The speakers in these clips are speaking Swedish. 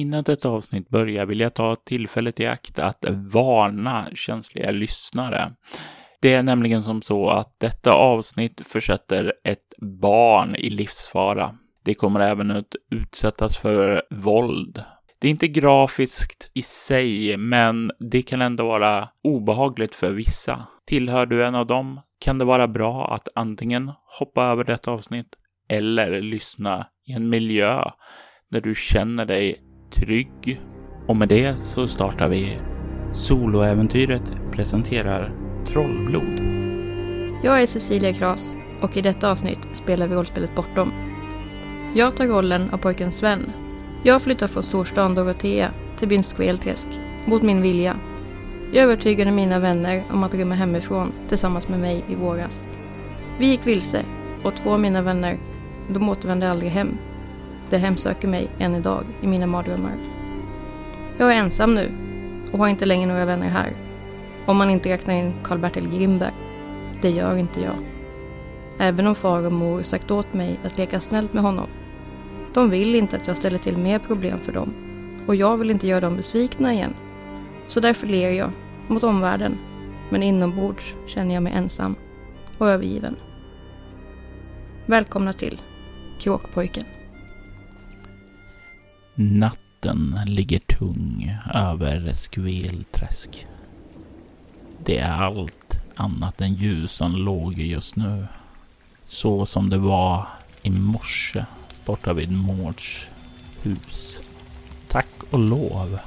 Innan detta avsnitt börjar vill jag ta tillfället i akt att varna känsliga lyssnare. Det är nämligen som så att detta avsnitt försätter ett barn i livsfara. Det kommer även att utsättas för våld. Det är inte grafiskt i sig, men det kan ändå vara obehagligt för vissa. Tillhör du en av dem kan det vara bra att antingen hoppa över detta avsnitt eller lyssna i en miljö där du känner dig trygg. Och med det så startar vi Soloäventyret presenterar Trollblod. Jag är Cecilia Kras och i detta avsnitt spelar vi rollspelet Bortom. Jag tar rollen av pojken Sven. Jag flyttar från storstan Dorotea till byn Skvelträsk mot min vilja. Jag övertygade mina vänner om att rymma hemifrån tillsammans med mig i våras. Vi gick vilse och två av mina vänner, de återvände aldrig hem. Det hemsöker mig än idag i mina mardrömmar. Jag är ensam nu och har inte längre några vänner här. Om man inte räknar in Karl-Bertil Grimberg. Det gör inte jag. Även om far och mor sagt åt mig att leka snällt med honom. De vill inte att jag ställer till mer problem för dem. Och jag vill inte göra dem besvikna igen. Så därför ler jag mot omvärlden. Men inombords känner jag mig ensam och övergiven. Välkomna till Kråkpojken. Natten ligger tung över Skvelträsk. Det är allt annat än ljus som låg just nu. Så som det var i morse borta vid Mårds hus. Tack och lov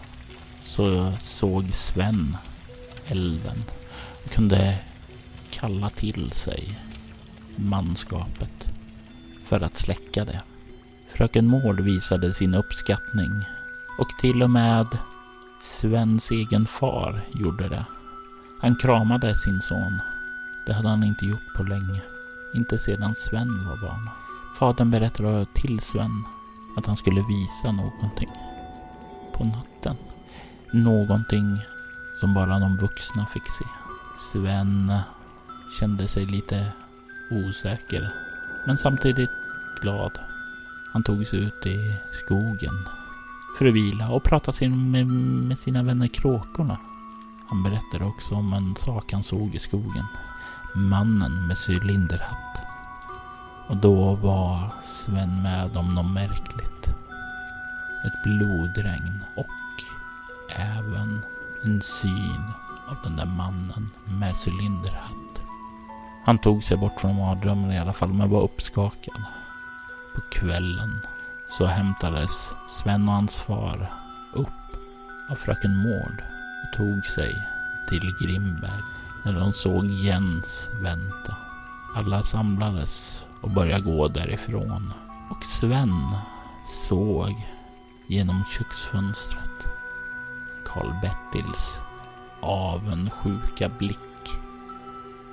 så såg Sven elden och kunde kalla till sig manskapet för att släcka det. Fröken Mård visade sin uppskattning och till och med Svens egen far gjorde det. Han kramade sin son. Det hade han inte gjort på länge. Inte sedan Sven var barn. Fadern berättade till Sven att han skulle visa någonting. På natten. Någonting som bara de vuxna fick se. Sven kände sig lite osäker. Men samtidigt glad. Han tog sig ut i skogen för att vila och prata med, med sina vänner kråkorna. Han berättade också om en sak han såg i skogen. Mannen med cylinderhatt. Och då var Sven med om något märkligt. Ett blodregn och även en syn av den där mannen med cylinderhatt. Han tog sig bort från mardrömmen i alla fall, men var uppskakad. På kvällen så hämtades Sven och hans far upp av fröken Mård och tog sig till Grimberg när de såg Jens vänta. Alla samlades och började gå därifrån och Sven såg genom köksfönstret Karl-Bertils avundsjuka blick.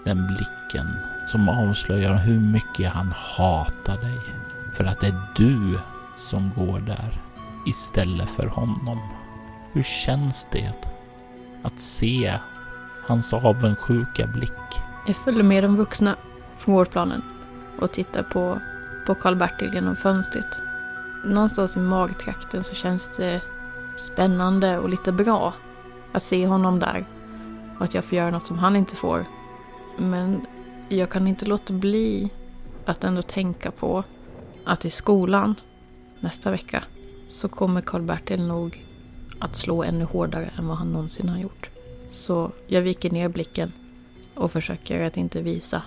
Den blicken som avslöjar hur mycket han hatar dig för att det är du som går där istället för honom. Hur känns det att se hans avundsjuka blick? Jag följer med de vuxna från vårdplanen och tittar på, på Karl-Bertil genom fönstret. Någonstans i magtrakten så känns det spännande och lite bra att se honom där och att jag får göra något som han inte får. Men jag kan inte låta bli att ändå tänka på att i skolan nästa vecka så kommer Karl-Bertil nog att slå ännu hårdare än vad han någonsin har gjort. Så jag viker ner blicken och försöker att inte visa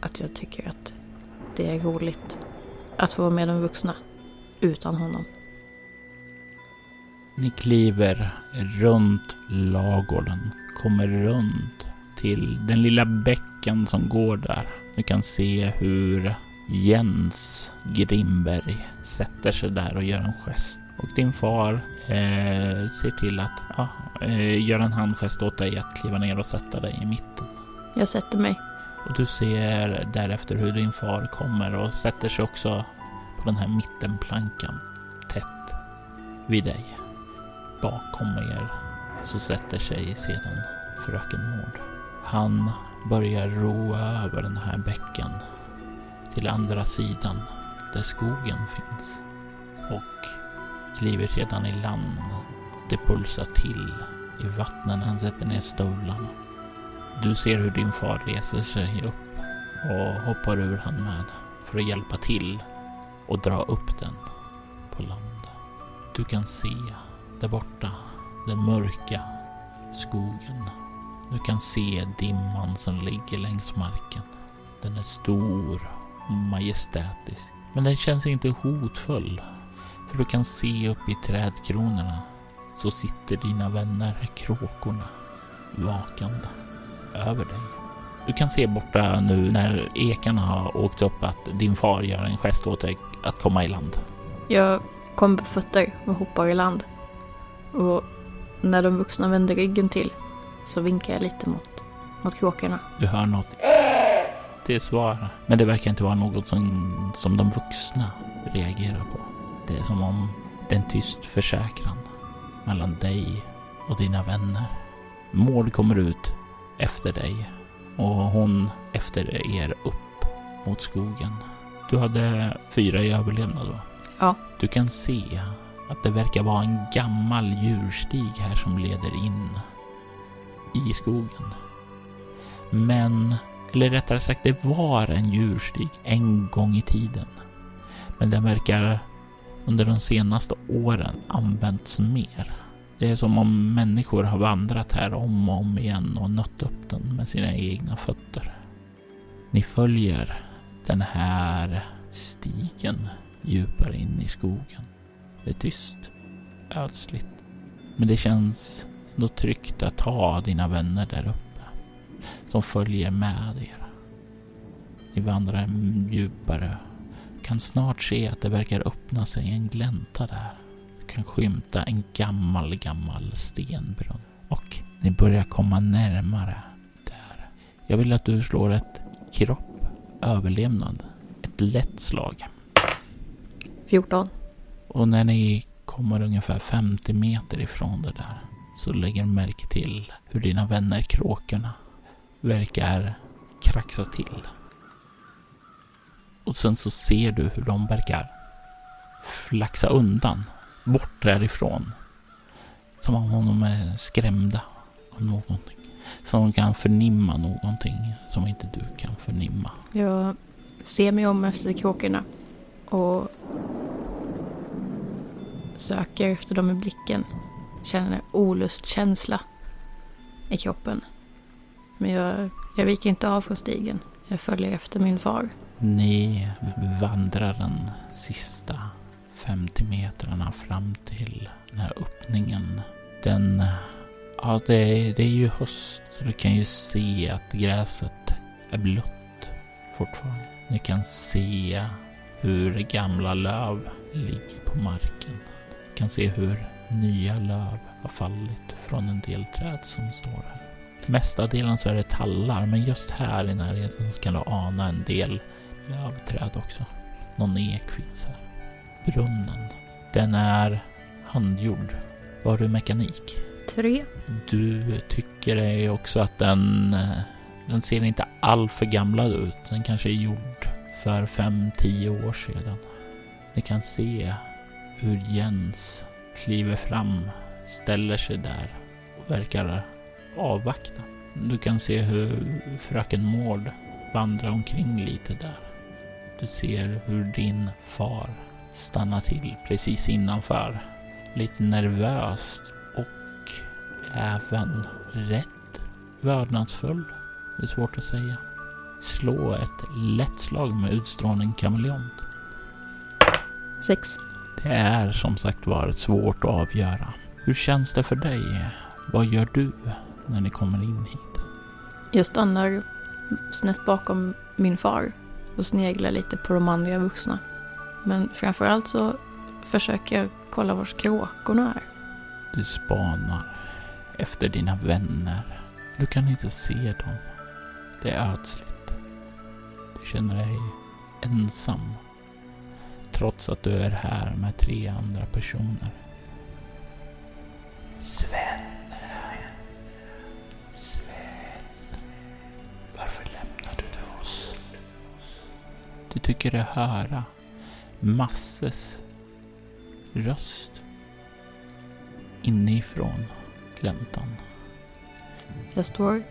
att jag tycker att det är roligt att få vara med de vuxna utan honom. Ni kliver runt lagården, kommer runt till den lilla bäcken som går där. Ni kan se hur Jens Grimberg sätter sig där och gör en gest. Och din far eh, ser till att ja, eh, göra en handgest åt dig att kliva ner och sätta dig i mitten. Jag sätter mig. Och du ser därefter hur din far kommer och sätter sig också på den här mittenplankan tätt vid dig. Bakom er så sätter sig sedan fröken Mård. Han börjar roa över den här bäcken till andra sidan där skogen finns och kliver sedan i land. Det pulsar till i vattnet när han sätter ner stövlarna. Du ser hur din far reser sig upp och hoppar ur han med för att hjälpa till och dra upp den på land. Du kan se där borta den mörka skogen. Du kan se dimman som ligger längs marken. Den är stor majestätisk, men den känns inte hotfull. För du kan se upp i trädkronorna så sitter dina vänner kråkorna vakande över dig. Du kan se borta nu när ekarna har åkt upp att din far gör en gest åt dig att komma i land. Jag kommer på fötter och hoppar i land. Och när de vuxna vänder ryggen till så vinkar jag lite mot, mot kråkorna. Du hör något till svar, men det verkar inte vara något som, som de vuxna reagerar på. Det är som om det är en tyst försäkran mellan dig och dina vänner. Maud kommer ut efter dig och hon efter er upp mot skogen. Du hade fyra i överlevnad då? Ja. Du kan se att det verkar vara en gammal djurstig här som leder in i skogen. Men, eller rättare sagt, det var en djurstig en gång i tiden. Men den verkar under de senaste åren använts mer. Det är som om människor har vandrat här om och om igen och nött upp den med sina egna fötter. Ni följer den här stigen djupare in i skogen. Det är tyst, ödsligt, men det känns ändå tryggt att ha dina vänner där uppe som följer med er. Ni vandrar djupare, kan snart se att det verkar öppna sig en glänta där kan skymta en gammal, gammal stenbrunn. Och ni börjar komma närmare där. Jag vill att du slår ett kropp överlevnad. Ett lätt slag. 14. Och när ni kommer ungefär 50 meter ifrån det där så lägger du märke till hur dina vänner kråkorna verkar kraxa till. Och sen så ser du hur de verkar flaxa undan bort därifrån. Som om de är skrämda av någonting. Som de kan förnimma någonting som inte du kan förnimma. Jag ser mig om efter kråkorna och söker efter dem i blicken. Känner olustkänsla i kroppen. Men jag, jag viker inte av från stigen. Jag följer efter min far. Ni vandrar den sista 50 metrarna fram till den här öppningen. Den... Ja, det, det är ju höst så du kan ju se att gräset är blött fortfarande. Ni kan se hur gamla löv ligger på marken. Du kan se hur nya löv har fallit från en del träd som står här. Mestadelen så är det tallar, men just här i närheten så kan du ana en del lövträd också. Någon ek finns här brunnen. Den är handgjord. Var du mekanik? Tre. Du tycker det också att den, den ser inte alltför gamlad ut. Den kanske är gjord för fem, tio år sedan. Ni kan se hur Jens kliver fram, ställer sig där och verkar avvakta. Du kan se hur fröken Mård vandrar omkring lite där. Du ser hur din far stannar till precis innanför. Lite nervöst och även rädd. Vördnadsfull. Det är svårt att säga. Slå ett lätt slag med utstrålning kameleont. Sex. Det är som sagt varit svårt att avgöra. Hur känns det för dig? Vad gör du när ni kommer in hit? Jag stannar snett bakom min far och sneglar lite på de andra vuxna. Men framförallt så försöker jag kolla var kråkorna är. Du spanar efter dina vänner. Du kan inte se dem. Det är ödsligt. Du känner dig ensam. Trots att du är här med tre andra personer. Sven. Sven. Tycker dig höra äh, Masses röst inifrån gläntan. Jag står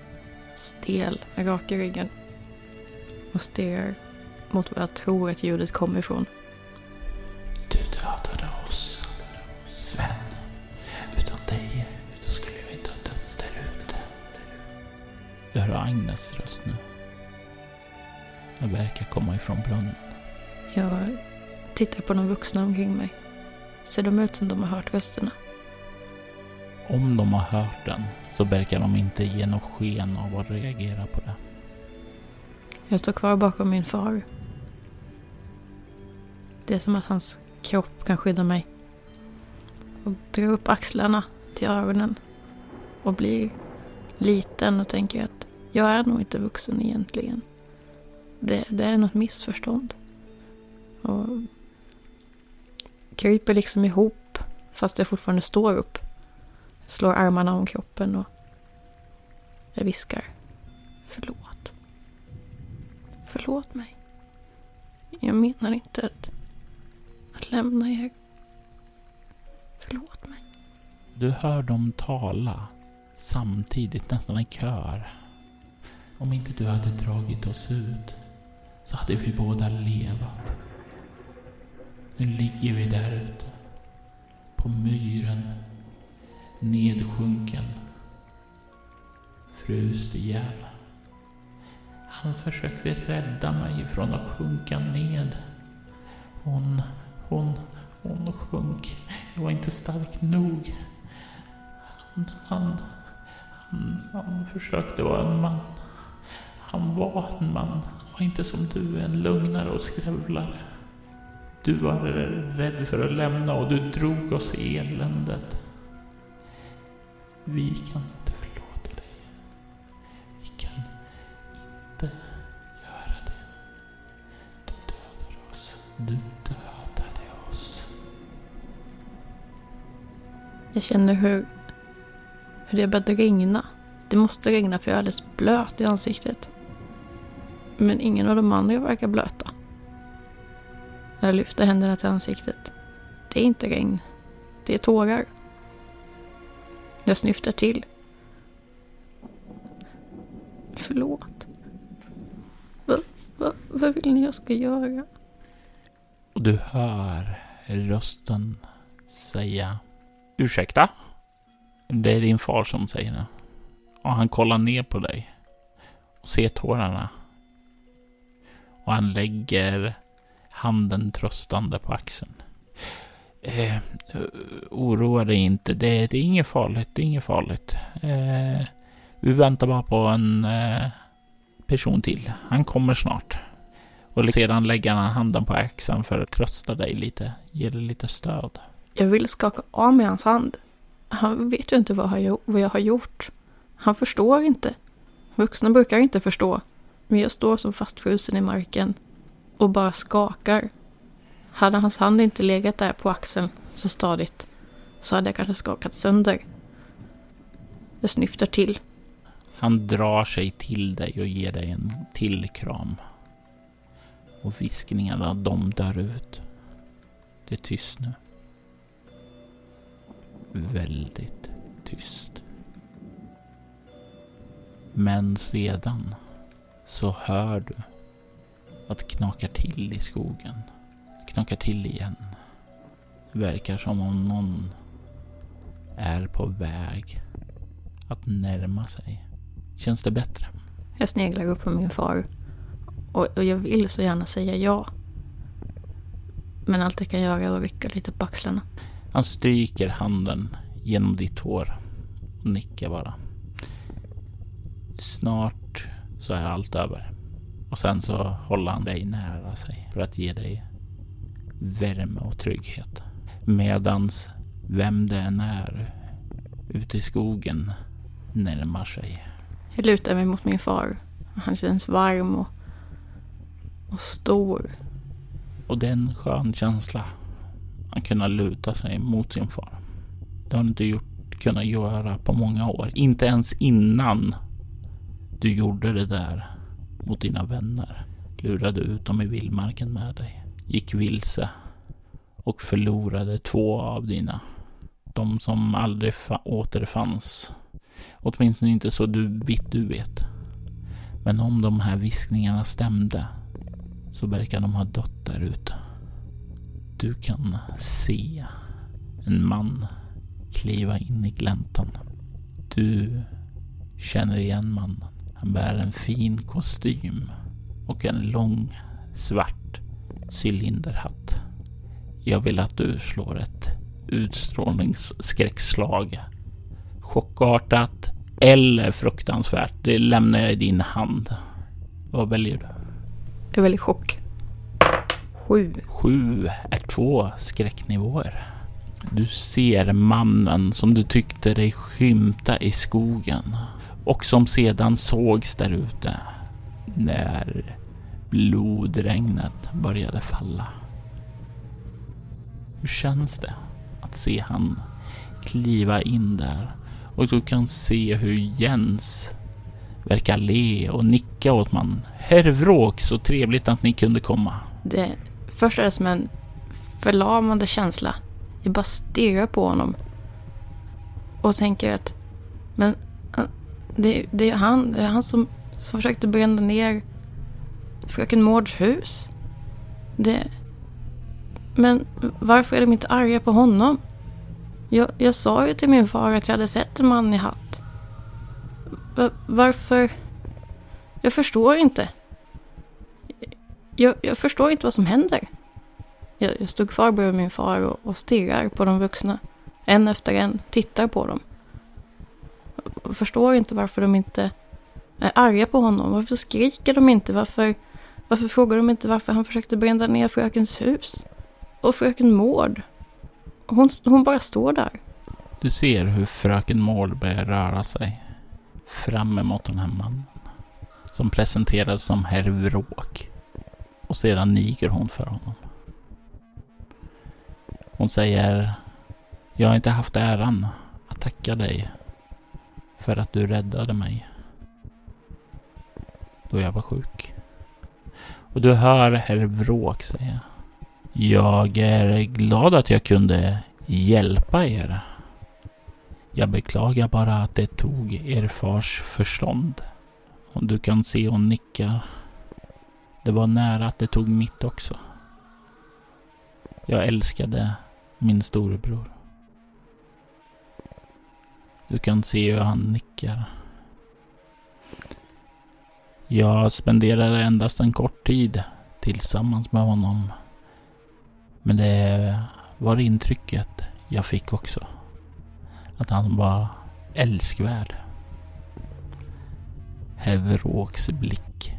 stel med rak i ryggen och stirrar mot vad jag tror att ljudet kommer ifrån. Verkar komma ifrån brunnen. Jag tittar på de vuxna omkring mig. Ser de ut som de har hört rösterna? Om de har hört den så verkar de inte ge något sken av att reagera på det. Jag står kvar bakom min far. Det är som att hans kropp kan skydda mig. Och drar upp axlarna till öronen. Och blir liten och tänker att jag är nog inte vuxen egentligen. Det, det är något missförstånd. Och kryper liksom ihop fast jag fortfarande står upp. Jag slår armarna om kroppen och jag viskar. Förlåt. Förlåt mig. Jag menar inte att, att lämna er. Förlåt mig. Du hör dem tala samtidigt, nästan i kör. Om inte du hade dragit oss ut så hade vi båda levat. Nu ligger vi där ute. På myren. Nedsjunken. Frust ihjäl. Han försökte rädda mig från att sjunka ned. Hon, hon, hon sjönk. Jag var inte stark nog. Han, han, han, han försökte vara en man. Han var en man och inte som du, är en lugnare och skrävlare. Du var rädd för att lämna och du drog oss i eländet. Vi kan inte förlåta dig. Vi kan inte göra det. Du dödade oss. Du dödade oss. Jag känner hur, hur det började regna. Det måste regna för jag är alldeles blöt i ansiktet. Men ingen av de andra verkar blöta. Jag lyfter händerna till ansiktet. Det är inte regn. Det är tårar. Jag snyftar till. Förlåt. Va, va, vad vill ni jag ska göra? Och du hör rösten säga Ursäkta? Det är din far som säger det. Och han kollar ner på dig och ser tårarna. Och han lägger handen tröstande på axeln. Eh, oroa dig inte. Det, det, är inget farligt. Det är inget farligt. Eh, vi väntar bara på en eh, person till. Han kommer snart. Och sedan lägger han handen på axeln för att trösta dig lite. Ge dig lite stöd. Jag vill skaka av mig hans hand. Han vet ju inte vad jag, vad jag har gjort. Han förstår inte. Vuxna brukar inte förstå. Men jag står som fastfrusen i marken och bara skakar. Hade hans hand inte legat där på axeln så stadigt så hade jag kanske skakat sönder. Jag snyftar till. Han drar sig till dig och ger dig en till kram. Och viskningarna, de dör ut. Det är tyst nu. Väldigt tyst. Men sedan så hör du att det knakar till i skogen. Det knakar till igen. Det verkar som om någon är på väg att närma sig. Känns det bättre? Jag sneglar upp på min far och, och jag vill så gärna säga ja. Men allt jag kan göra är att rycka lite på axlarna. Han stryker handen genom ditt hår och nickar bara. Snart så är allt över. Och sen så håller han dig nära sig för att ge dig värme och trygghet. Medans vem det än är ute i skogen närmar sig. Jag lutar mig mot min far. Han känns varm och, och stor. Och det är en skön känsla att kunna luta sig mot sin far. Det har du inte gjort, kunnat göra på många år. Inte ens innan du gjorde det där mot dina vänner. Lurade ut dem i vildmarken med dig. Gick vilse och förlorade två av dina De som aldrig återfanns. Åtminstone inte så du vitt du vet. Men om de här viskningarna stämde så verkar de ha dött där ute. Du kan se en man kliva in i gläntan. Du känner igen mannen. Han bär en fin kostym och en lång svart cylinderhatt. Jag vill att du slår ett utstrålningsskräckslag. Chockartat eller fruktansvärt. Det lämnar jag i din hand. Vad väljer du? Jag väljer chock. Sju. Sju är två skräcknivåer. Du ser mannen som du tyckte dig skymta i skogen och som sedan sågs där ute när blodregnet började falla. Hur känns det att se han kliva in där och du kan se hur Jens verkar le och nicka åt man. Herr Vråk, så trevligt att ni kunde komma. Det, först är det som en förlamande känsla. Jag bara stirrar på honom. Och tänker att, men det, det är han, det är han som, som försökte bränna ner fröken Mårds hus. Det... Men varför är de inte arga på honom? Jag, jag sa ju till min far att jag hade sett en man i hatt. Varför? Jag förstår inte. Jag, jag, förstår inte vad som händer. Jag, jag stod kvar bredvid min far och, och stirrar på de vuxna. En efter en, tittar på dem. Jag förstår inte varför de inte är arga på honom. Varför skriker de inte? Varför, varför frågar de inte varför han försökte bränna ner frökens hus? Och fröken Mård? Hon, hon bara står där. Du ser hur fröken Mård börjar röra sig fram emot den här mannen. Som presenteras som herr Vråk. Och sedan niger hon för honom. Hon säger Jag har inte haft äran att tacka dig för att du räddade mig då jag var sjuk. Och du hör herr Vråk säga Jag är glad att jag kunde hjälpa er. Jag beklagar bara att det tog er fars förstånd. Och du kan se hon nickar. Det var nära att det tog mitt också. Jag älskade min storebror. Du kan se hur han nickar. Jag spenderade endast en kort tid tillsammans med honom. Men det var intrycket jag fick också. Att han var älskvärd. Heveråks blick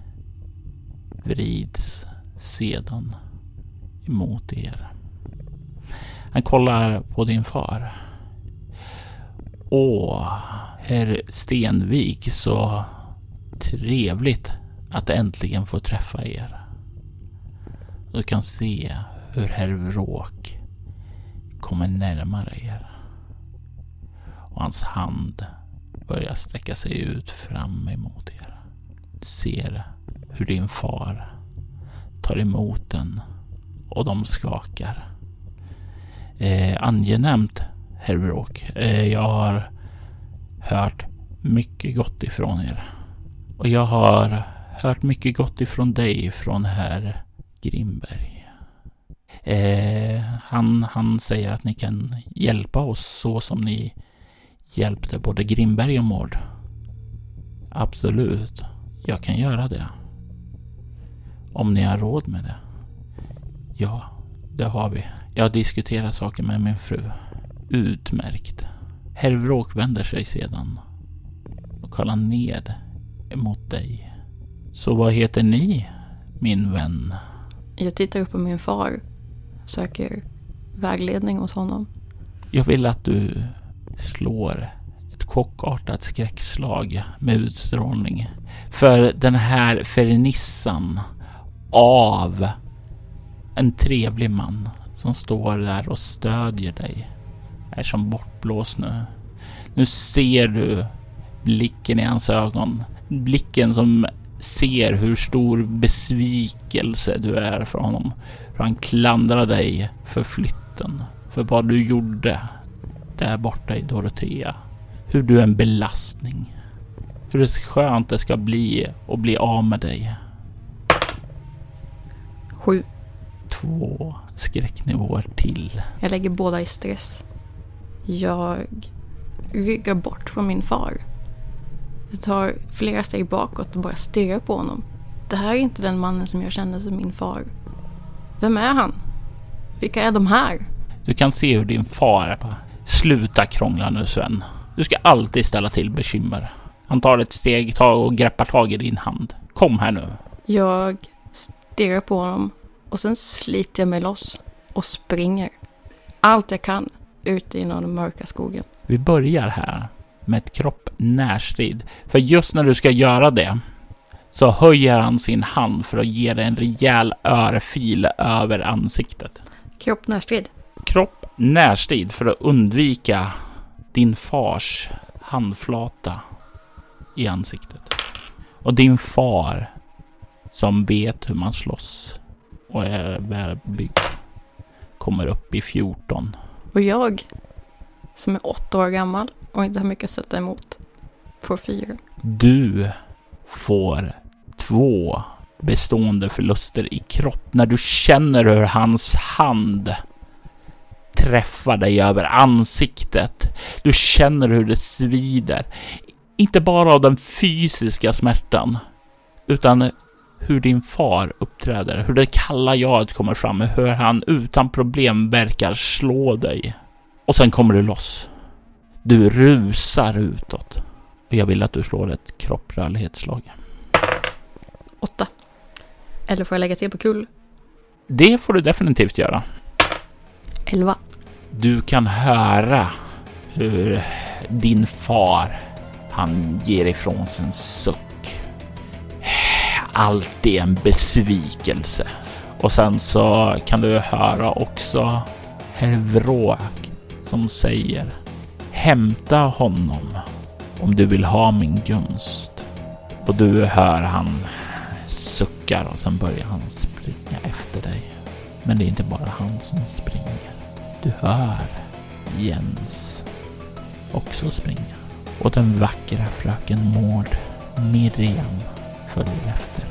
vrids sedan emot er. Han kollar på din far. Åh, herr Stenvik, så trevligt att äntligen få träffa er. Du kan se hur herr Vråk kommer närmare er. Och hans hand börjar sträcka sig ut fram emot er. Du ser hur din far tar emot den och de skakar. Eh, angenämt, herr Vråk. Eh, jag har hört mycket gott ifrån er. Och jag har hört mycket gott ifrån dig, från herr Grimberg. Eh, han, han säger att ni kan hjälpa oss så som ni hjälpte både Grimberg och Mård. Absolut, jag kan göra det. Om ni har råd med det. Ja, det har vi. Jag diskuterar saker med min fru. Utmärkt. Herr Vråk vänder sig sedan och kollar ned emot dig. Så vad heter ni, min vän? Jag tittar upp på min far. Söker vägledning hos honom. Jag vill att du slår ett chockartat skräckslag med utstrålning. För den här fernissan av en trevlig man som står där och stödjer dig är som bortblåst nu. Nu ser du blicken i hans ögon. Blicken som ser hur stor besvikelse du är för honom. Hur han klandrar dig för flytten, för vad du gjorde där borta i Dorotea. Hur du är en belastning. Hur skönt det ska bli att bli av med dig. Sju. Två skräcknivåer till. Jag lägger båda i stress. Jag ryggar bort från min far. Jag tar flera steg bakåt och bara stirrar på honom. Det här är inte den mannen som jag känner som min far. Vem är han? Vilka är de här? Du kan se hur din far på. Sluta krångla nu Sven. Du ska alltid ställa till bekymmer. Han tar ett steg tag och greppar tag i din hand. Kom här nu. Jag stirrar på honom och sen sliter jag mig loss och springer. Allt jag kan ute i den mörka skogen. Vi börjar här med ett kropp närstrid. För just när du ska göra det så höjer han sin hand för att ge dig en rejäl örfil över ansiktet. Kropp närstrid. Kropp närstrid för att undvika din fars handflata i ansiktet. Och din far som vet hur man slåss och är välbyggd kommer upp i 14. Och jag som är åtta år gammal och inte har mycket att sätta emot får fyra. Du får två bestående förluster i kropp när du känner hur hans hand träffar dig över ansiktet. Du känner hur det svider. Inte bara av den fysiska smärtan, utan hur din far uppträder, hur det kalla jaget kommer fram, hur han utan problem verkar slå dig. Och sen kommer du loss. Du rusar utåt. Och jag vill att du slår ett kropprörlighetsslag. Åtta. Eller får jag lägga till på kull? Det får du definitivt göra. Elva. Du kan höra hur din far, han ger ifrån sig en suck. Alltid en besvikelse. Och sen så kan du höra också herr Vråk som säger Hämta honom om du vill ha min gunst. Och du hör han suckar och sen börjar han springa efter dig. Men det är inte bara han som springer. Du hör Jens också springa. Och den vackra fröken Mård, Miriam, följer efter.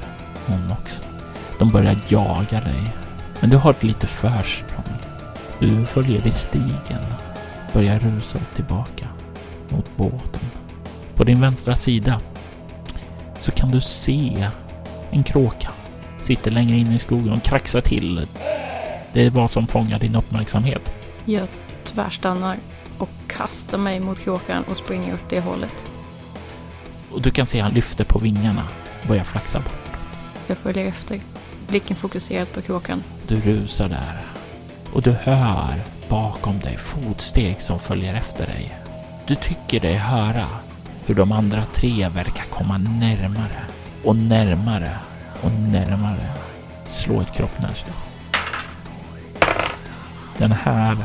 Hon också. De börjar jaga dig. Men du har ett litet försprång. Du följer i stigen. Börjar rusa tillbaka mot båten. På din vänstra sida så kan du se en kråka. Sitter längre in i skogen och kraxar till. Det är vad som fångar din uppmärksamhet. Jag tvärstannar och kastar mig mot kråkan och springer åt det hållet. Och du kan se han lyfter på vingarna börjar flaxa bort. Jag följer efter. Blicken fokuserad på kråkan. Du rusar där. Och du hör bakom dig fotsteg som följer efter dig. Du tycker dig höra hur de andra tre verkar komma närmare och närmare och närmare. Slå ett kroppnärslag. Den här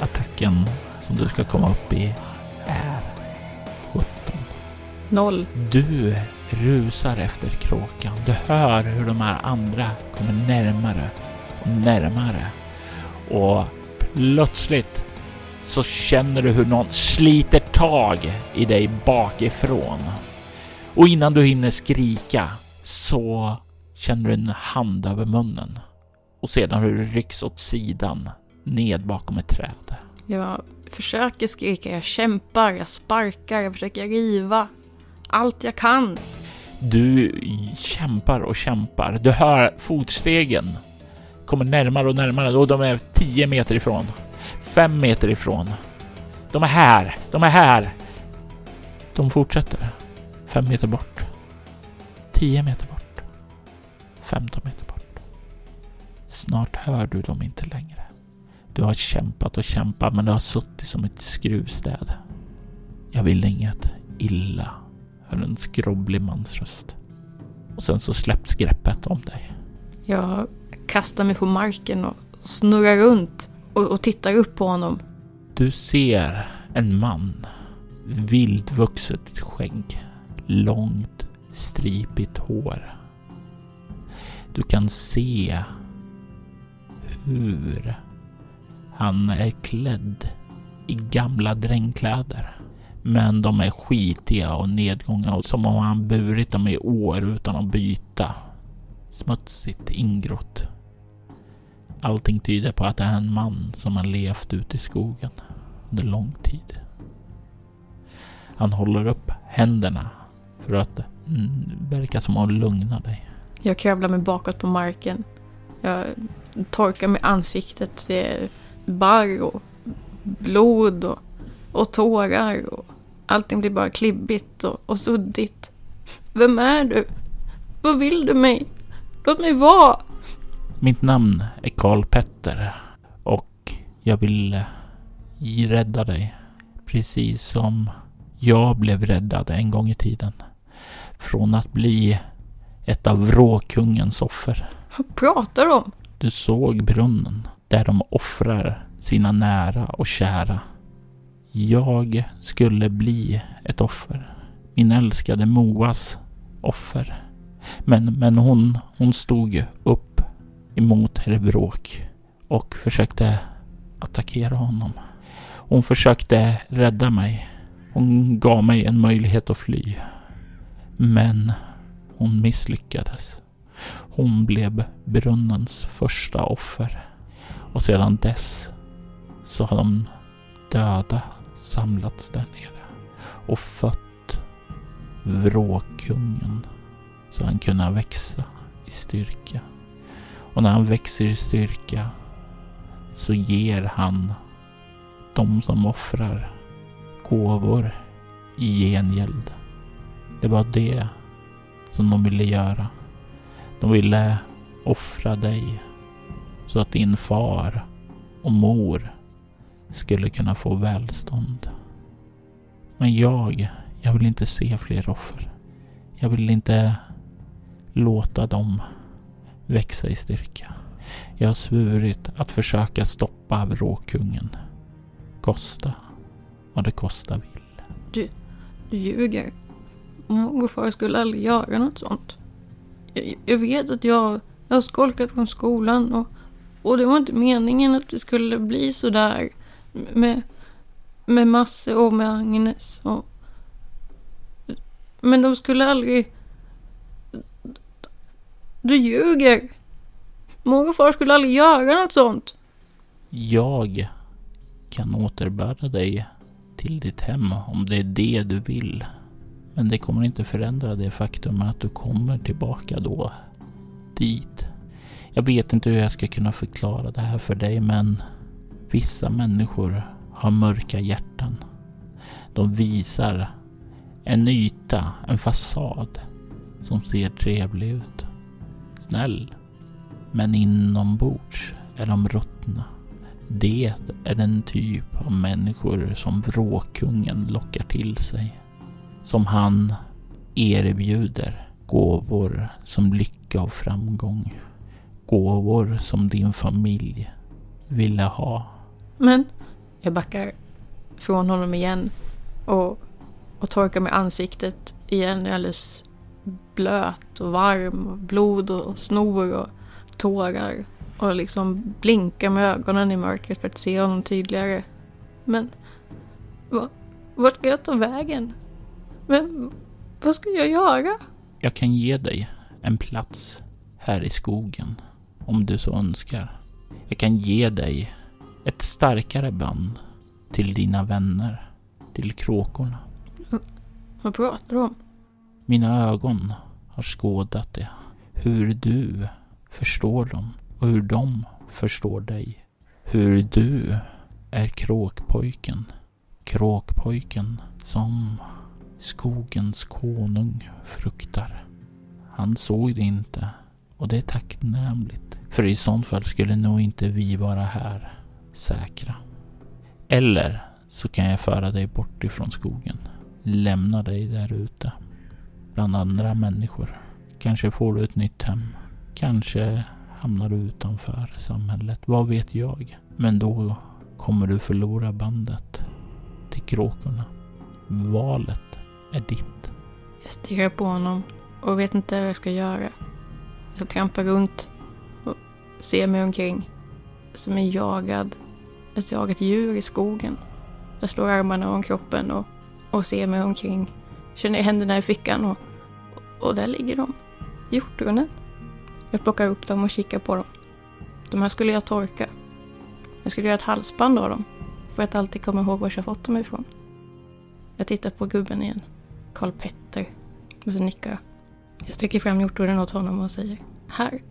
attacken som du ska komma upp i är 17. Noll. Du rusar efter kråkan. Du hör hur de här andra kommer närmare och närmare. Och plötsligt så känner du hur någon sliter tag i dig bakifrån. Och innan du hinner skrika så känner du en hand över munnen. Och sedan hur du rycks åt sidan ned bakom ett träd. Jag försöker skrika, jag kämpar, jag sparkar, jag försöker riva. Allt jag kan. Du kämpar och kämpar. Du hör fotstegen kommer närmare och närmare och de är 10 meter ifrån. 5 meter ifrån. De är här. De är här. De fortsätter. 5 meter bort. 10 meter bort. 15 meter bort. Snart hör du dem inte längre. Du har kämpat och kämpat men du har suttit som ett skruvstäd. Jag vill inget illa, hör en skrovlig mans röst. Och sen så släpps greppet om dig. Jag kastar mig på marken och snurrar runt och, och tittar upp på honom. Du ser en man. Vildvuxet skägg. Långt stripigt hår. Du kan se hur han är klädd i gamla drängkläder. Men de är skitiga och nedgångna och som om han burit dem i år utan att byta. Smutsigt ingrott. Allting tyder på att det är en man som har levt ute i skogen under lång tid. Han håller upp händerna för att mm, verka som att lugna dig. Jag kravlar mig bakåt på marken. Jag torkar mig ansiktet. Det är barr och blod och, och tårar. Och allting blir bara klibbigt och, och suddigt. Vem är du? Vad vill du mig? Låt mig vara! Mitt namn är Karl Petter och jag vill eh, rädda dig. Precis som jag blev räddad en gång i tiden. Från att bli ett av vråkungens offer. Vad pratar du om? Du såg brunnen där de offrar sina nära och kära. Jag skulle bli ett offer. Min älskade Moas offer. Men, men hon, hon stod upp emot herr Bråk och försökte attackera honom. Hon försökte rädda mig. Hon gav mig en möjlighet att fly. Men hon misslyckades. Hon blev brunnens första offer. Och sedan dess så har de döda samlats där nere och fött vråkungen så han kunde växa i styrka. Och när han växer i styrka så ger han de som offrar gåvor i gengäld. Det var det som de ville göra. De ville offra dig så att din far och mor skulle kunna få välstånd. Men jag, jag vill inte se fler offer. Jag vill inte låta dem växa i styrka. Jag har svurit att försöka stoppa vråkungen. Kosta vad det kosta vill. Du, du ljuger. Morfar skulle aldrig göra något sånt. Jag, jag vet att jag, jag har skolkat från skolan och, och det var inte meningen att det skulle bli så där med, med Masse och med Agnes. Och, men de skulle aldrig... Du ljuger! Mor och far skulle aldrig göra något sånt. Jag kan återbära dig till ditt hem om det är det du vill. Men det kommer inte förändra det faktum att du kommer tillbaka då. Dit. Jag vet inte hur jag ska kunna förklara det här för dig men vissa människor har mörka hjärtan. De visar en yta, en fasad som ser trevlig ut. Snäll. Men inombords är de ruttna. Det är den typ av människor som vråkungen lockar till sig. Som han erbjuder gåvor som lycka och framgång. Gåvor som din familj ville ha. Men jag backar från honom igen och, och torkar mig ansiktet igen. Jag är alldeles blöt och varm och blod och snor och tårar och liksom blinkar med ögonen i mörkret för att se honom tydligare. Men va, vart ska jag ta vägen? Men vad ska jag göra? Jag kan ge dig en plats här i skogen om du så önskar. Jag kan ge dig ett starkare band till dina vänner, till kråkorna. Vad pratar du om? Mina ögon har skådat det. Hur du förstår dem och hur de förstår dig. Hur du är kråkpojken. Kråkpojken som skogens konung fruktar. Han såg det inte och det är tacknämligt. För i sånt fall skulle nog inte vi vara här säkra. Eller så kan jag föra dig bort ifrån skogen. Lämna dig där ute. Bland andra människor. Kanske får du ett nytt hem. Kanske hamnar du utanför samhället. Vad vet jag? Men då kommer du förlora bandet till kråkorna. Valet är ditt. Jag stirrar på honom och vet inte vad jag ska göra. Jag trampar runt och ser mig omkring. Som en jagad, ett jagat djur i skogen. Jag slår armarna om kroppen och, och ser mig omkring. Känner händerna i fickan och, och där ligger de. Hjortronen. Jag plockar upp dem och kikar på dem. De här skulle jag torka. Jag skulle göra ett halsband av dem. För att alltid komma ihåg var jag fått dem ifrån. Jag tittar på gubben igen. Karl Petter. Och så nickar jag. Jag sträcker fram hjortronen åt honom och säger Här.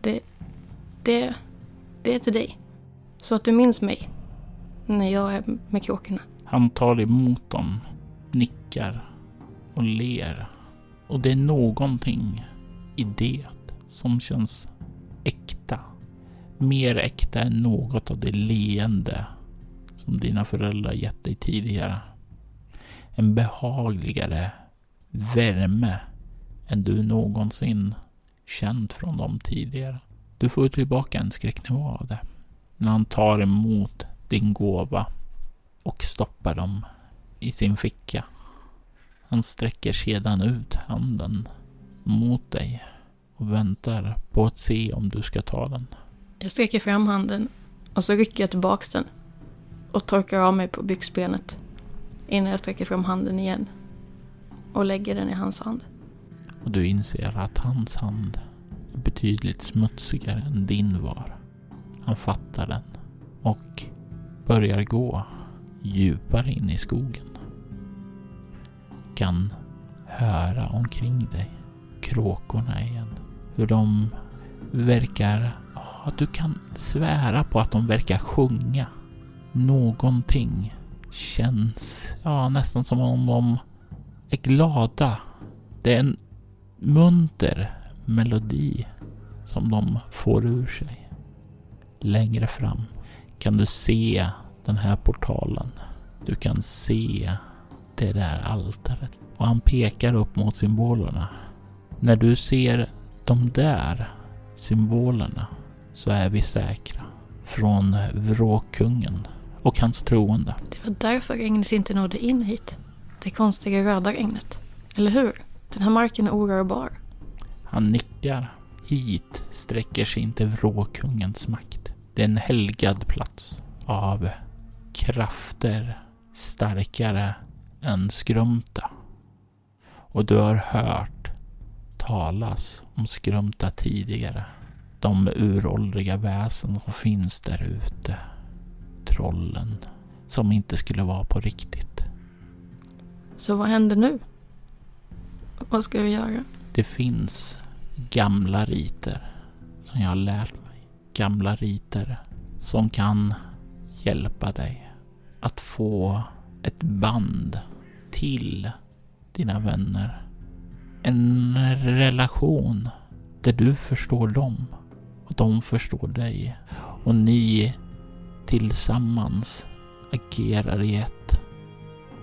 Det, det, det är till dig. Så att du minns mig. När jag är med kråkorna. Han tar emot dem, nickar och ler. Och det är någonting i det som känns äkta. Mer äkta än något av det leende som dina föräldrar gett dig tidigare. En behagligare värme än du någonsin känt från dem tidigare. Du får tillbaka en skräcknivå av det. När han tar emot din gåva och stoppar dem i sin ficka. Han sträcker sedan ut handen mot dig och väntar på att se om du ska ta den. Jag sträcker fram handen och så rycker jag tillbaks den och torkar av mig på byxbenet innan jag sträcker fram handen igen och lägger den i hans hand. Och du inser att hans hand är betydligt smutsigare än din var. Han fattar den och börjar gå djupare in i skogen. Kan höra omkring dig kråkorna igen. Hur de verkar... Att du kan svära på att de verkar sjunga. Någonting känns ja, nästan som om de är glada. Det är en munter melodi som de får ur sig. Längre fram kan du se den här portalen. Du kan se det där altaret. Och han pekar upp mot symbolerna. När du ser de där symbolerna så är vi säkra från vråkkungen och hans troende. Det var därför regnet inte nådde in hit. Det konstiga röda regnet. Eller hur? Den här marken är orörbar. Han nickar. Hit sträcker sig inte vråkungens makt. Det är en helgad plats av krafter starkare än Skrumta. Och du har hört talas om Skrumta tidigare. De uråldriga väsen som finns där ute. Trollen som inte skulle vara på riktigt. Så vad händer nu? Vad ska vi göra? Det finns gamla riter som jag har lärt. Gamla riter som kan hjälpa dig att få ett band till dina vänner. En relation där du förstår dem och de förstår dig och ni tillsammans agerar i ett.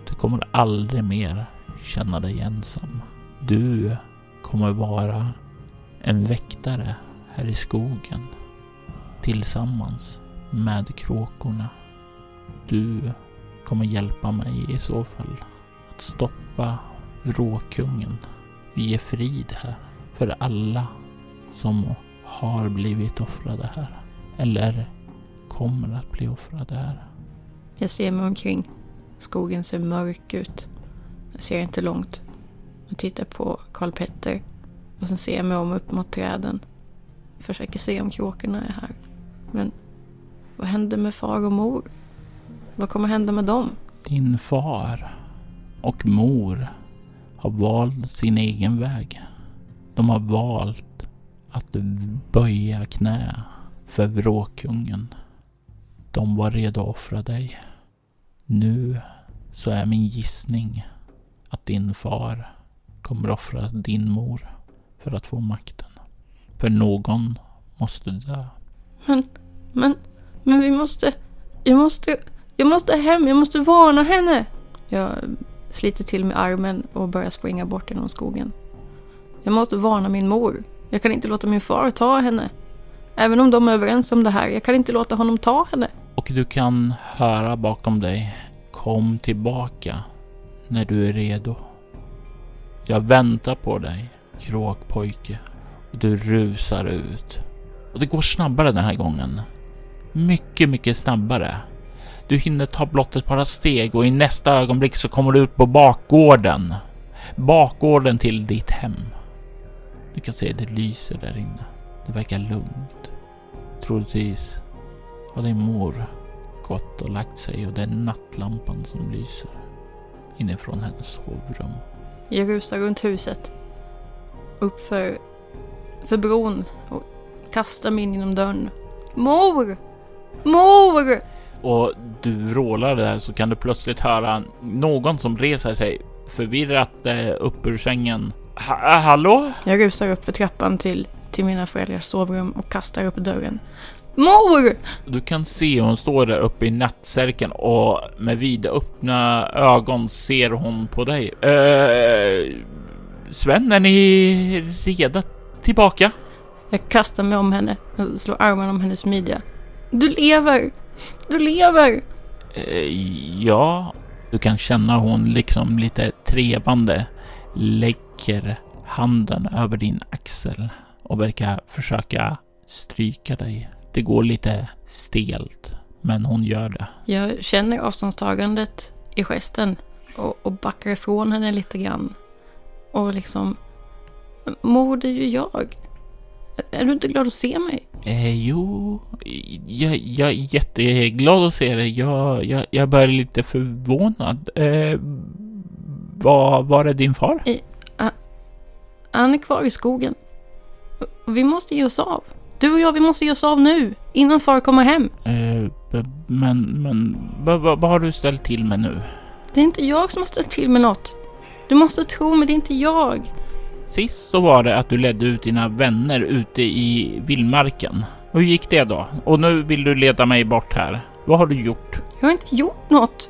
Du kommer aldrig mer känna dig ensam. Du kommer vara en väktare här i skogen tillsammans med kråkorna. Du kommer hjälpa mig i så fall att stoppa vråkungen och ge frid här för alla som har blivit offrade här eller kommer att bli offrade här. Jag ser mig omkring. Skogen ser mörk ut. Jag ser inte långt. Jag tittar på Karl Petter och sen ser jag mig om upp mot träden. Försöker se om kråkorna är här. Men vad händer med far och mor? Vad kommer hända med dem? Din far och mor har valt sin egen väg. De har valt att böja knä för vråkungen. De var redo att offra dig. Nu så är min gissning att din far kommer offra din mor för att få makten. För någon måste dö. Men, men, men vi måste, jag måste, jag måste hem, jag måste varna henne. Jag sliter till med armen och börjar springa bort genom skogen. Jag måste varna min mor. Jag kan inte låta min far ta henne. Även om de är överens om det här, jag kan inte låta honom ta henne. Och du kan höra bakom dig. Kom tillbaka när du är redo. Jag väntar på dig, kråkpojke. Du rusar ut. Och det går snabbare den här gången. Mycket, mycket snabbare. Du hinner ta blott ett par steg och i nästa ögonblick så kommer du ut på bakgården. Bakgården till ditt hem. Du kan se det lyser där inne. Det verkar lugnt. Troligtvis har din mor gått och lagt sig och det är nattlampan som lyser inifrån hennes sovrum. Jag rusar runt huset. Upp för, för bron och kastar mig in genom dörren. Mor! Mor! Och du vrålar där så kan du plötsligt höra någon som reser sig förvirrat eh, upp ur sängen. Ha, hallå? Jag rusar upp för trappan till, till mina föräldrars sovrum och kastar upp dörren. Mor! Du kan se hon står där uppe i nattsärken och med vidöppna ögon ser hon på dig. Eh, Sven, är ni redo tillbaka? Jag kastar mig om henne och slår armen om hennes midja. Du lever! Du lever! Eh, ja, du kan känna hon liksom lite trevande lägger handen över din axel och verkar försöka stryka dig. Det går lite stelt, men hon gör det. Jag känner avståndstagandet i gesten och, och backar ifrån henne lite grann. Och liksom... Mor, det är ju jag. Är du inte glad att se mig? Eh, jo, jag, jag är jätteglad att se dig. Jag, jag, jag börjar lite förvånad. Eh, var, var är din far? I, a, han är kvar i skogen. Vi måste ge oss av. Du och jag, vi måste ge oss av nu. Innan far kommer hem. Eh, men, men vad, vad, vad har du ställt till med nu? Det är inte jag som har ställt till med något. Du måste tro mig, det är inte jag. Sist så var det att du ledde ut dina vänner ute i vildmarken. Hur gick det då? Och nu vill du leda mig bort här. Vad har du gjort? Jag har inte gjort något.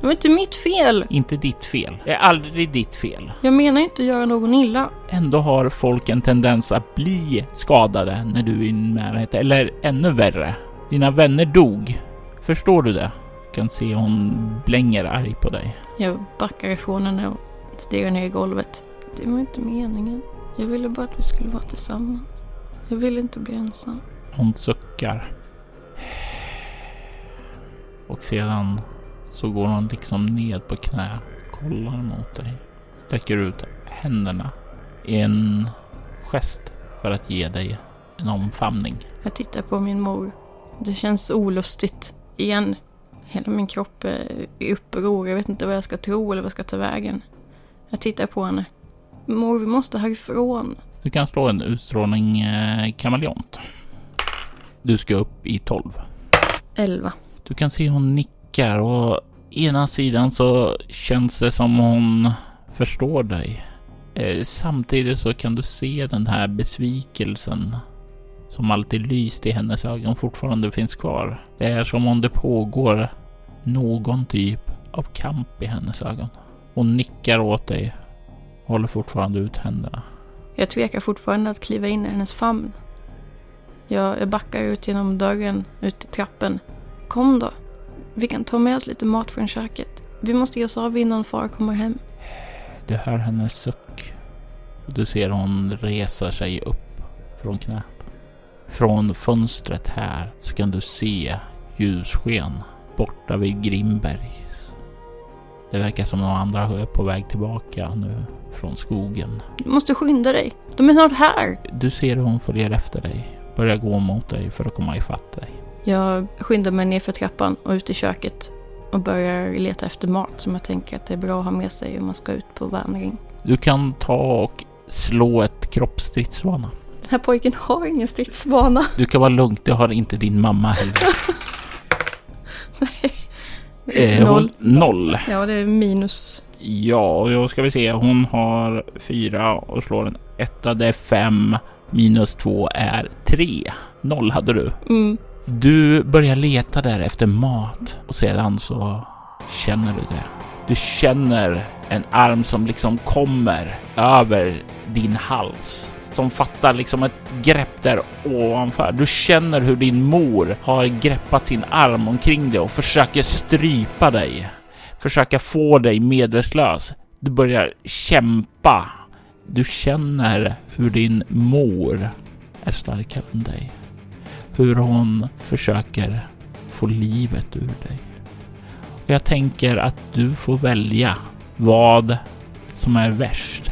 Det var inte mitt fel. Inte ditt fel. Det är aldrig ditt fel. Jag menar inte att göra någon illa. Ändå har folk en tendens att bli skadade när du är i närheten. Eller ännu värre. Dina vänner dog. Förstår du det? Du kan se hon blänger arg på dig. Jag backar ifrån henne och stirrar ner i golvet. Det var inte meningen. Jag ville bara att vi skulle vara tillsammans. Jag ville inte bli ensam. Hon suckar. Och sedan så går hon liksom ned på knä, kollar mot dig, sträcker ut händerna i en gest för att ge dig en omfamning. Jag tittar på min mor. Det känns olustigt igen. Hela min kropp är i uppror. Jag vet inte vad jag ska tro eller vad jag ska ta vägen. Jag tittar på henne. Mor, vi måste härifrån. Du kan slå en utstrålning eh, kameleont. Du ska upp i 12. 11. Du kan se hon nickar och ena sidan så känns det som hon förstår dig. Eh, samtidigt så kan du se den här besvikelsen som alltid lyst i hennes ögon fortfarande finns kvar. Det är som om det pågår någon typ av kamp i hennes ögon. Hon nickar åt dig håller fortfarande ut händerna. Jag tvekar fortfarande att kliva in i hennes famn. Jag, jag backar ut genom dörren, ut till trappen. Kom då. Vi kan ta med oss lite mat från köket. Vi måste ge oss av innan far kommer hem. Du hör hennes suck. Du ser hon reser sig upp från knät. Från fönstret här så kan du se ljussken borta vid Grimbergs. Det verkar som de andra är på väg tillbaka nu från skogen. Du måste skynda dig. De är snart här. Du ser hur hon följer efter dig, börjar gå mot dig för att komma ifatt dig. Jag skyndar mig ner för trappan och ut i köket och börjar leta efter mat som jag tänker att det är bra att ha med sig om man ska ut på vandring. Du kan ta och slå ett kroppsstridsvana. Den här pojken har ingen stridsvana. Du kan vara lugnt, det har inte din mamma heller. Eh, Noll. Hon, noll. Ja, det är minus. Ja, då ska vi se. Hon har fyra och slår en etta. Det är fem. Minus två är tre. Noll hade du. Mm. Du börjar leta där efter mat och sedan så känner du det. Du känner en arm som liksom kommer över din hals. Som fattar liksom ett grepp där ovanför. Du känner hur din mor har greppat sin arm omkring dig och försöker strypa dig. Försöka få dig medvetslös. Du börjar kämpa. Du känner hur din mor är starkare än dig hur hon försöker få livet ur dig. Jag tänker att du får välja vad som är värst.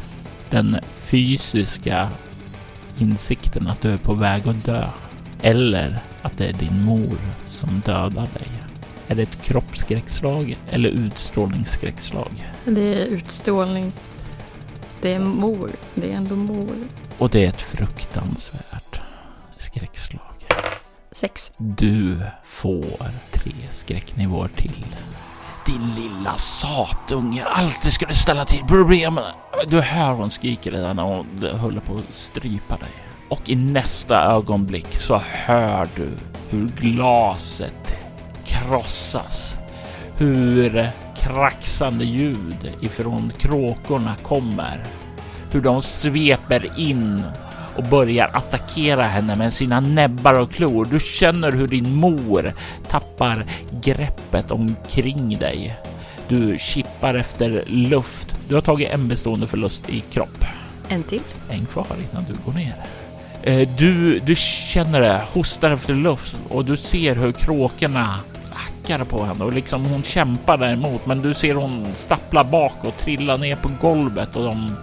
Den fysiska insikten att du är på väg att dö eller att det är din mor som dödar dig. Är det ett kroppsskräckslag eller utstrålningsskräckslag? Det är utstrålning. Det är mor. Det är ändå mor. Och det är ett fruktansvärt skräckslag. Sex. Du får tre skräcknivåer till. Din lilla satunge, alltid ska du ställa till problem. Du hör hon skriker redan när hon håller på att strypa dig. Och i nästa ögonblick så hör du hur glaset krossas. Hur kraxande ljud ifrån kråkorna kommer. Hur de sveper in och börjar attackera henne med sina näbbar och klor. Du känner hur din mor tappar greppet omkring dig. Du kippar efter luft. Du har tagit en bestående förlust i kropp. En till. En kvar innan du går ner. Eh, du, du känner det, hostar efter luft och du ser hur kråkorna hackar på henne och liksom hon kämpar däremot. Men du ser hon stappla bak och trilla ner på golvet och de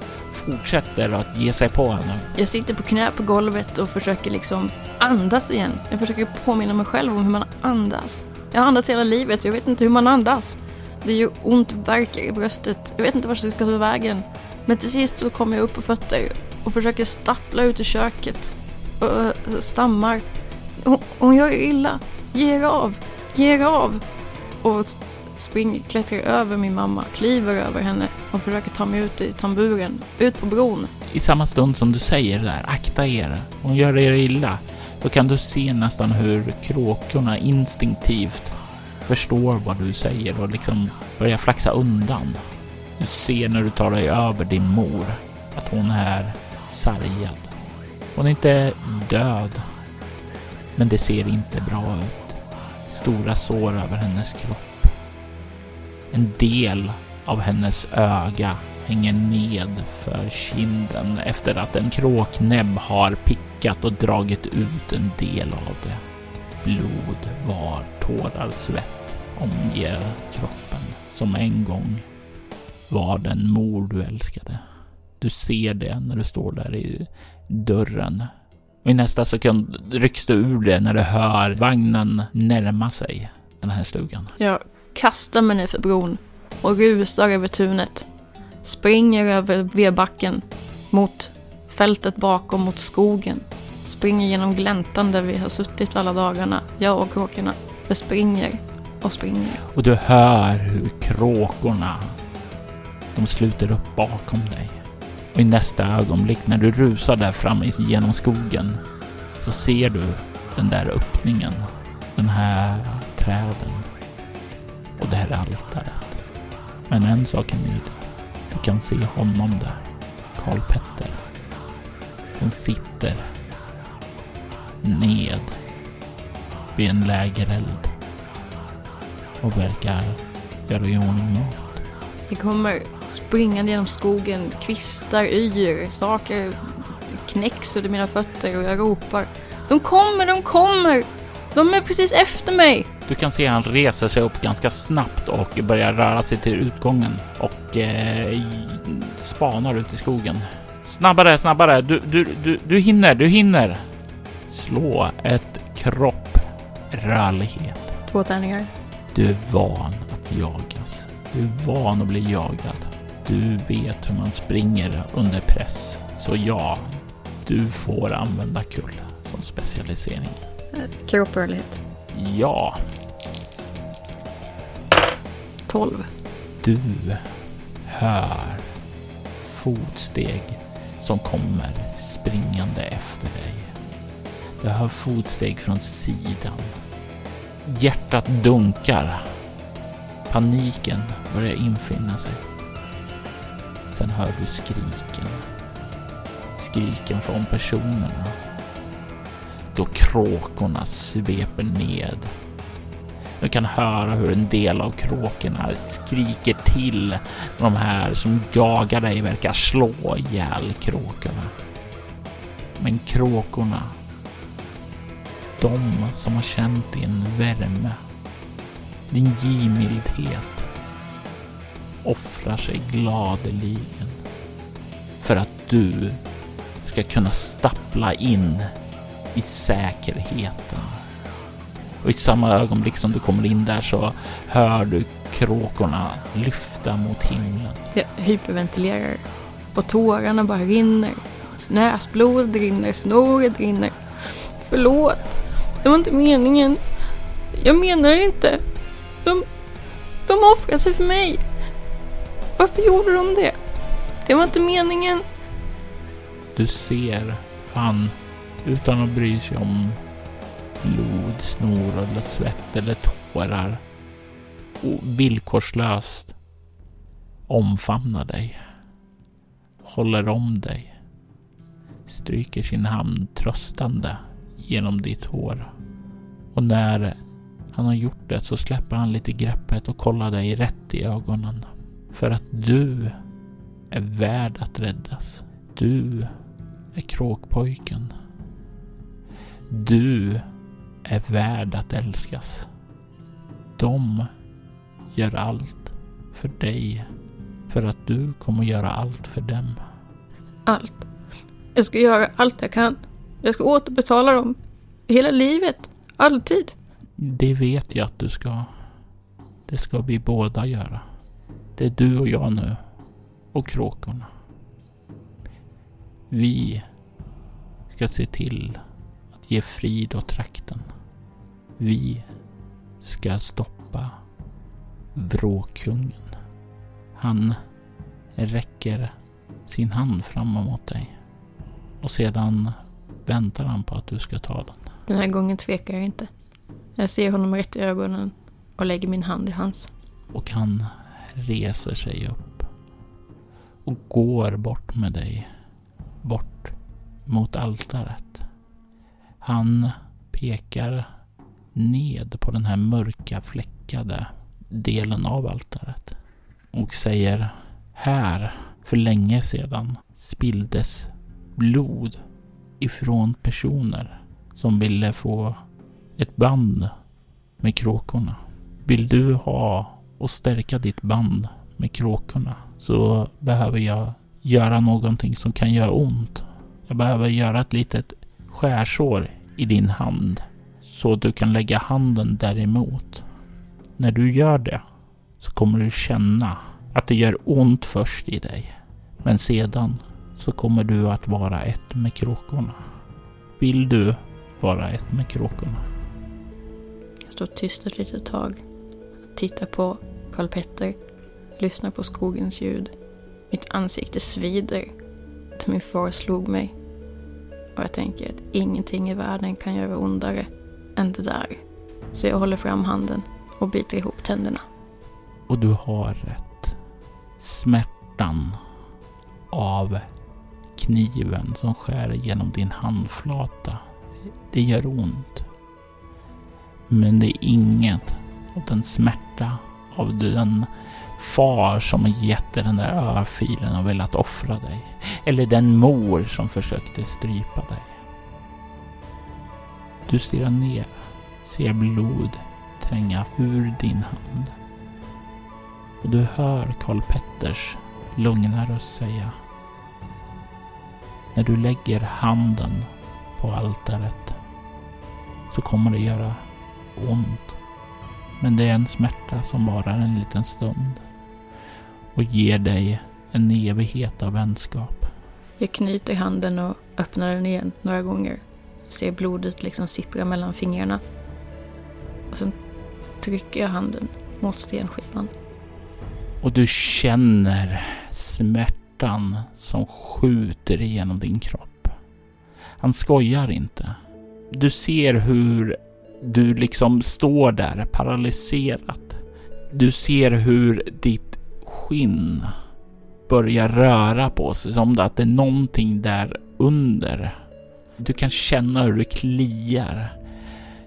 fortsätter att ge sig på henne. Jag sitter på knä på golvet och försöker liksom andas igen. Jag försöker påminna mig själv om hur man andas. Jag har andats hela livet, jag vet inte hur man andas. Det gör ont, värker i bröstet. Jag vet inte vart jag ska ta vägen. Men till sist så kommer jag upp på fötter och försöker stappla ut i köket. Och stammar. Hon, hon gör illa. Ge er av. Ge er av. Och springer, klättrar över min mamma, kliver över henne och försöker ta mig ut i tamburen, ut på bron. I samma stund som du säger det där, akta er, hon gör er illa, då kan du se nästan hur kråkorna instinktivt förstår vad du säger och liksom börjar flaxa undan. Du ser när du tar dig över din mor att hon är sargad. Hon är inte död, men det ser inte bra ut. Stora sår över hennes kropp. En del av hennes öga hänger ned för kinden efter att en kråknäbb har pickat och dragit ut en del av det. Blod, var, tårar, svett omger kroppen som en gång var den mor du älskade. Du ser det när du står där i dörren. Och i nästa sekund rycks du ur det när du hör vagnen närma sig den här stugan. Jag kastar mig ner för bron och rusar över tunet. Springer över vedbacken mot fältet bakom, mot skogen. Springer genom gläntan där vi har suttit alla dagarna, jag och kråkorna. Jag springer och springer. Och du hör hur kråkorna, de sluter upp bakom dig. Och i nästa ögonblick när du rusar där fram genom skogen så ser du den där öppningen, den här träden och det här altaret. Men en sak är ny Du kan se honom där. Karl Petter. Som sitter ned vid en lägereld och verkar göra i ordning mat. Vi kommer springande genom skogen, kvistar yr, saker knäcks under mina fötter och jag ropar. De kommer, de kommer! De är precis efter mig! Du kan se han reser sig upp ganska snabbt och börjar röra sig till utgången och eh, spanar ut i skogen. Snabbare, snabbare! Du, du, du, du hinner, du hinner! Slå ett kropp rörlighet. Två tärningar. Du är van att jagas. Du är van att bli jagad. Du vet hur man springer under press. Så ja, du får använda kull som specialisering. Kropprörlighet. Ja. 12. Du hör fotsteg som kommer springande efter dig. Du hör fotsteg från sidan. Hjärtat dunkar. Paniken börjar infinna sig. Sen hör du skriken. Skriken från personerna då kråkorna sveper ned. Du kan höra hur en del av kråkorna skriker till de här som jagar dig verkar slå ihjäl kråkorna. Men kråkorna, de som har känt din värme, din givmildhet offrar sig gladeligen för att du ska kunna stappla in i säkerheten. Och i samma ögonblick som du kommer in där så hör du kråkorna lyfta mot himlen. Jag hyperventilerar och tårarna bara rinner. Näsblod rinner, snoret rinner. Förlåt, det var inte meningen. Jag menar det inte. De, de offrade sig för mig. Varför gjorde de det? Det var inte meningen. Du ser han utan att bry sig om blod, snor eller svett eller tårar och villkorslöst omfamnar dig. Håller om dig. Stryker sin hand tröstande genom ditt hår. Och när han har gjort det så släpper han lite greppet och kollar dig rätt i ögonen. För att du är värd att räddas. Du är kråkpojken. Du är värd att älskas. De gör allt för dig för att du kommer göra allt för dem. Allt. Jag ska göra allt jag kan. Jag ska återbetala dem. Hela livet. Alltid. Det vet jag att du ska. Det ska vi båda göra. Det är du och jag nu. Och kråkorna. Vi ska se till att ge frid åt trakten. Vi ska stoppa vråkungen. Han räcker sin hand fram mot dig och sedan väntar han på att du ska ta den. Den här gången tvekar jag inte. Jag ser honom rätt i ögonen och lägger min hand i hans. Och han reser sig upp och går bort med dig. Bort mot altaret. Han pekar ned på den här mörka fläckade delen av altaret och säger här för länge sedan spilldes blod ifrån personer som ville få ett band med kråkorna. Vill du ha och stärka ditt band med kråkorna så behöver jag göra någonting som kan göra ont. Jag behöver göra ett litet skärsår i din hand så att du kan lägga handen däremot. När du gör det så kommer du känna att det gör ont först i dig. Men sedan så kommer du att vara ett med kråkorna. Vill du vara ett med kråkorna? Jag står tyst ett litet tag. Tittar på Karl Petter. Lyssnar på skogens ljud. Mitt ansikte svider. Min far slog mig. Och jag tänker att ingenting i världen kan göra ondare än det där. Så jag håller fram handen och biter ihop tänderna. Och du har rätt. Smärtan av kniven som skär genom din handflata. Det gör ont. Men det är inget av den smärta av den far som gett dig den där örfilen och velat offra dig. Eller den mor som försökte strypa dig. Du stirrar ner, ser blod tränga ur din hand. Och du hör Karl Petters lugna röst säga. När du lägger handen på altaret så kommer det göra ont. Men det är en smärta som varar en liten stund och ger dig en evighet av vänskap. Jag knyter handen och öppnar den igen några gånger. Ser blodet liksom sippra mellan fingrarna. Och sen trycker jag handen mot stenskivan. Och du känner smärtan som skjuter igenom din kropp. Han skojar inte. Du ser hur du liksom står där paralyserat. Du ser hur ditt skinn börjar röra på sig som att det är någonting där under. Du kan känna hur det kliar.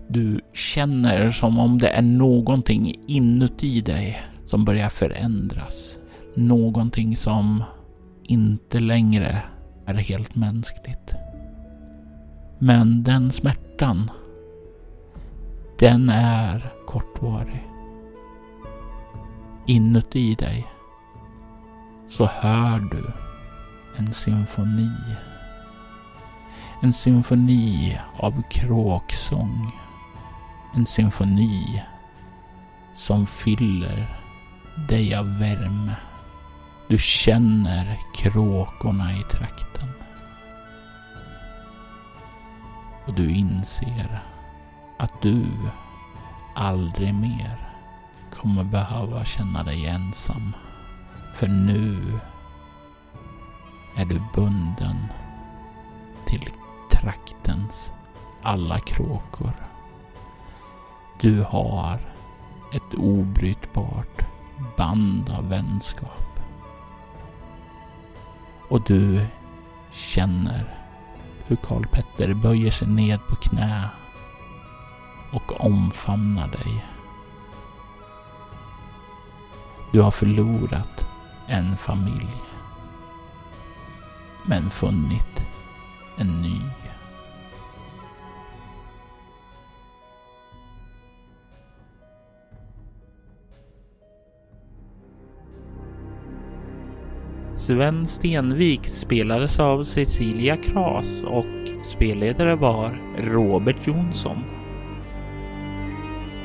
Du känner som om det är någonting inuti dig som börjar förändras. Någonting som inte längre är helt mänskligt. Men den smärtan, den är kortvarig. inuti dig så hör du en symfoni. En symfoni av kråksång. En symfoni som fyller dig av värme. Du känner kråkorna i trakten. Och du inser att du aldrig mer kommer behöva känna dig ensam. För nu är du bunden till traktens alla kråkor. Du har ett obrytbart band av vänskap. Och du känner hur Karl Petter böjer sig ned på knä och omfamnar dig. Du har förlorat en familj. Men funnit en ny. Sven Stenvik spelades av Cecilia Kras och spelledare var Robert Jonsson.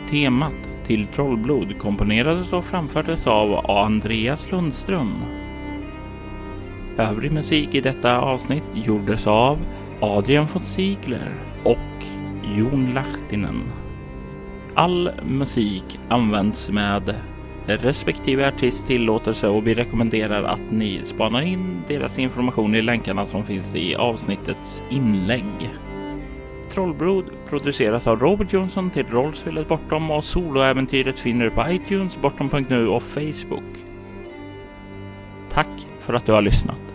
Temat till Trollblod komponerades och framfördes av Andreas Lundström. Övrig musik i detta avsnitt gjordes av Adrian von Ziegler och Jon Lahtinen. All musik används med respektive artist tillåtelse och vi rekommenderar att ni spanar in deras information i länkarna som finns i avsnittets inlägg. Trollblod produceras av Robert Jonsson till rollspelet Bortom och soloäventyret finner du på iTunes, bortom.nu och Facebook. Tack för att du har lyssnat.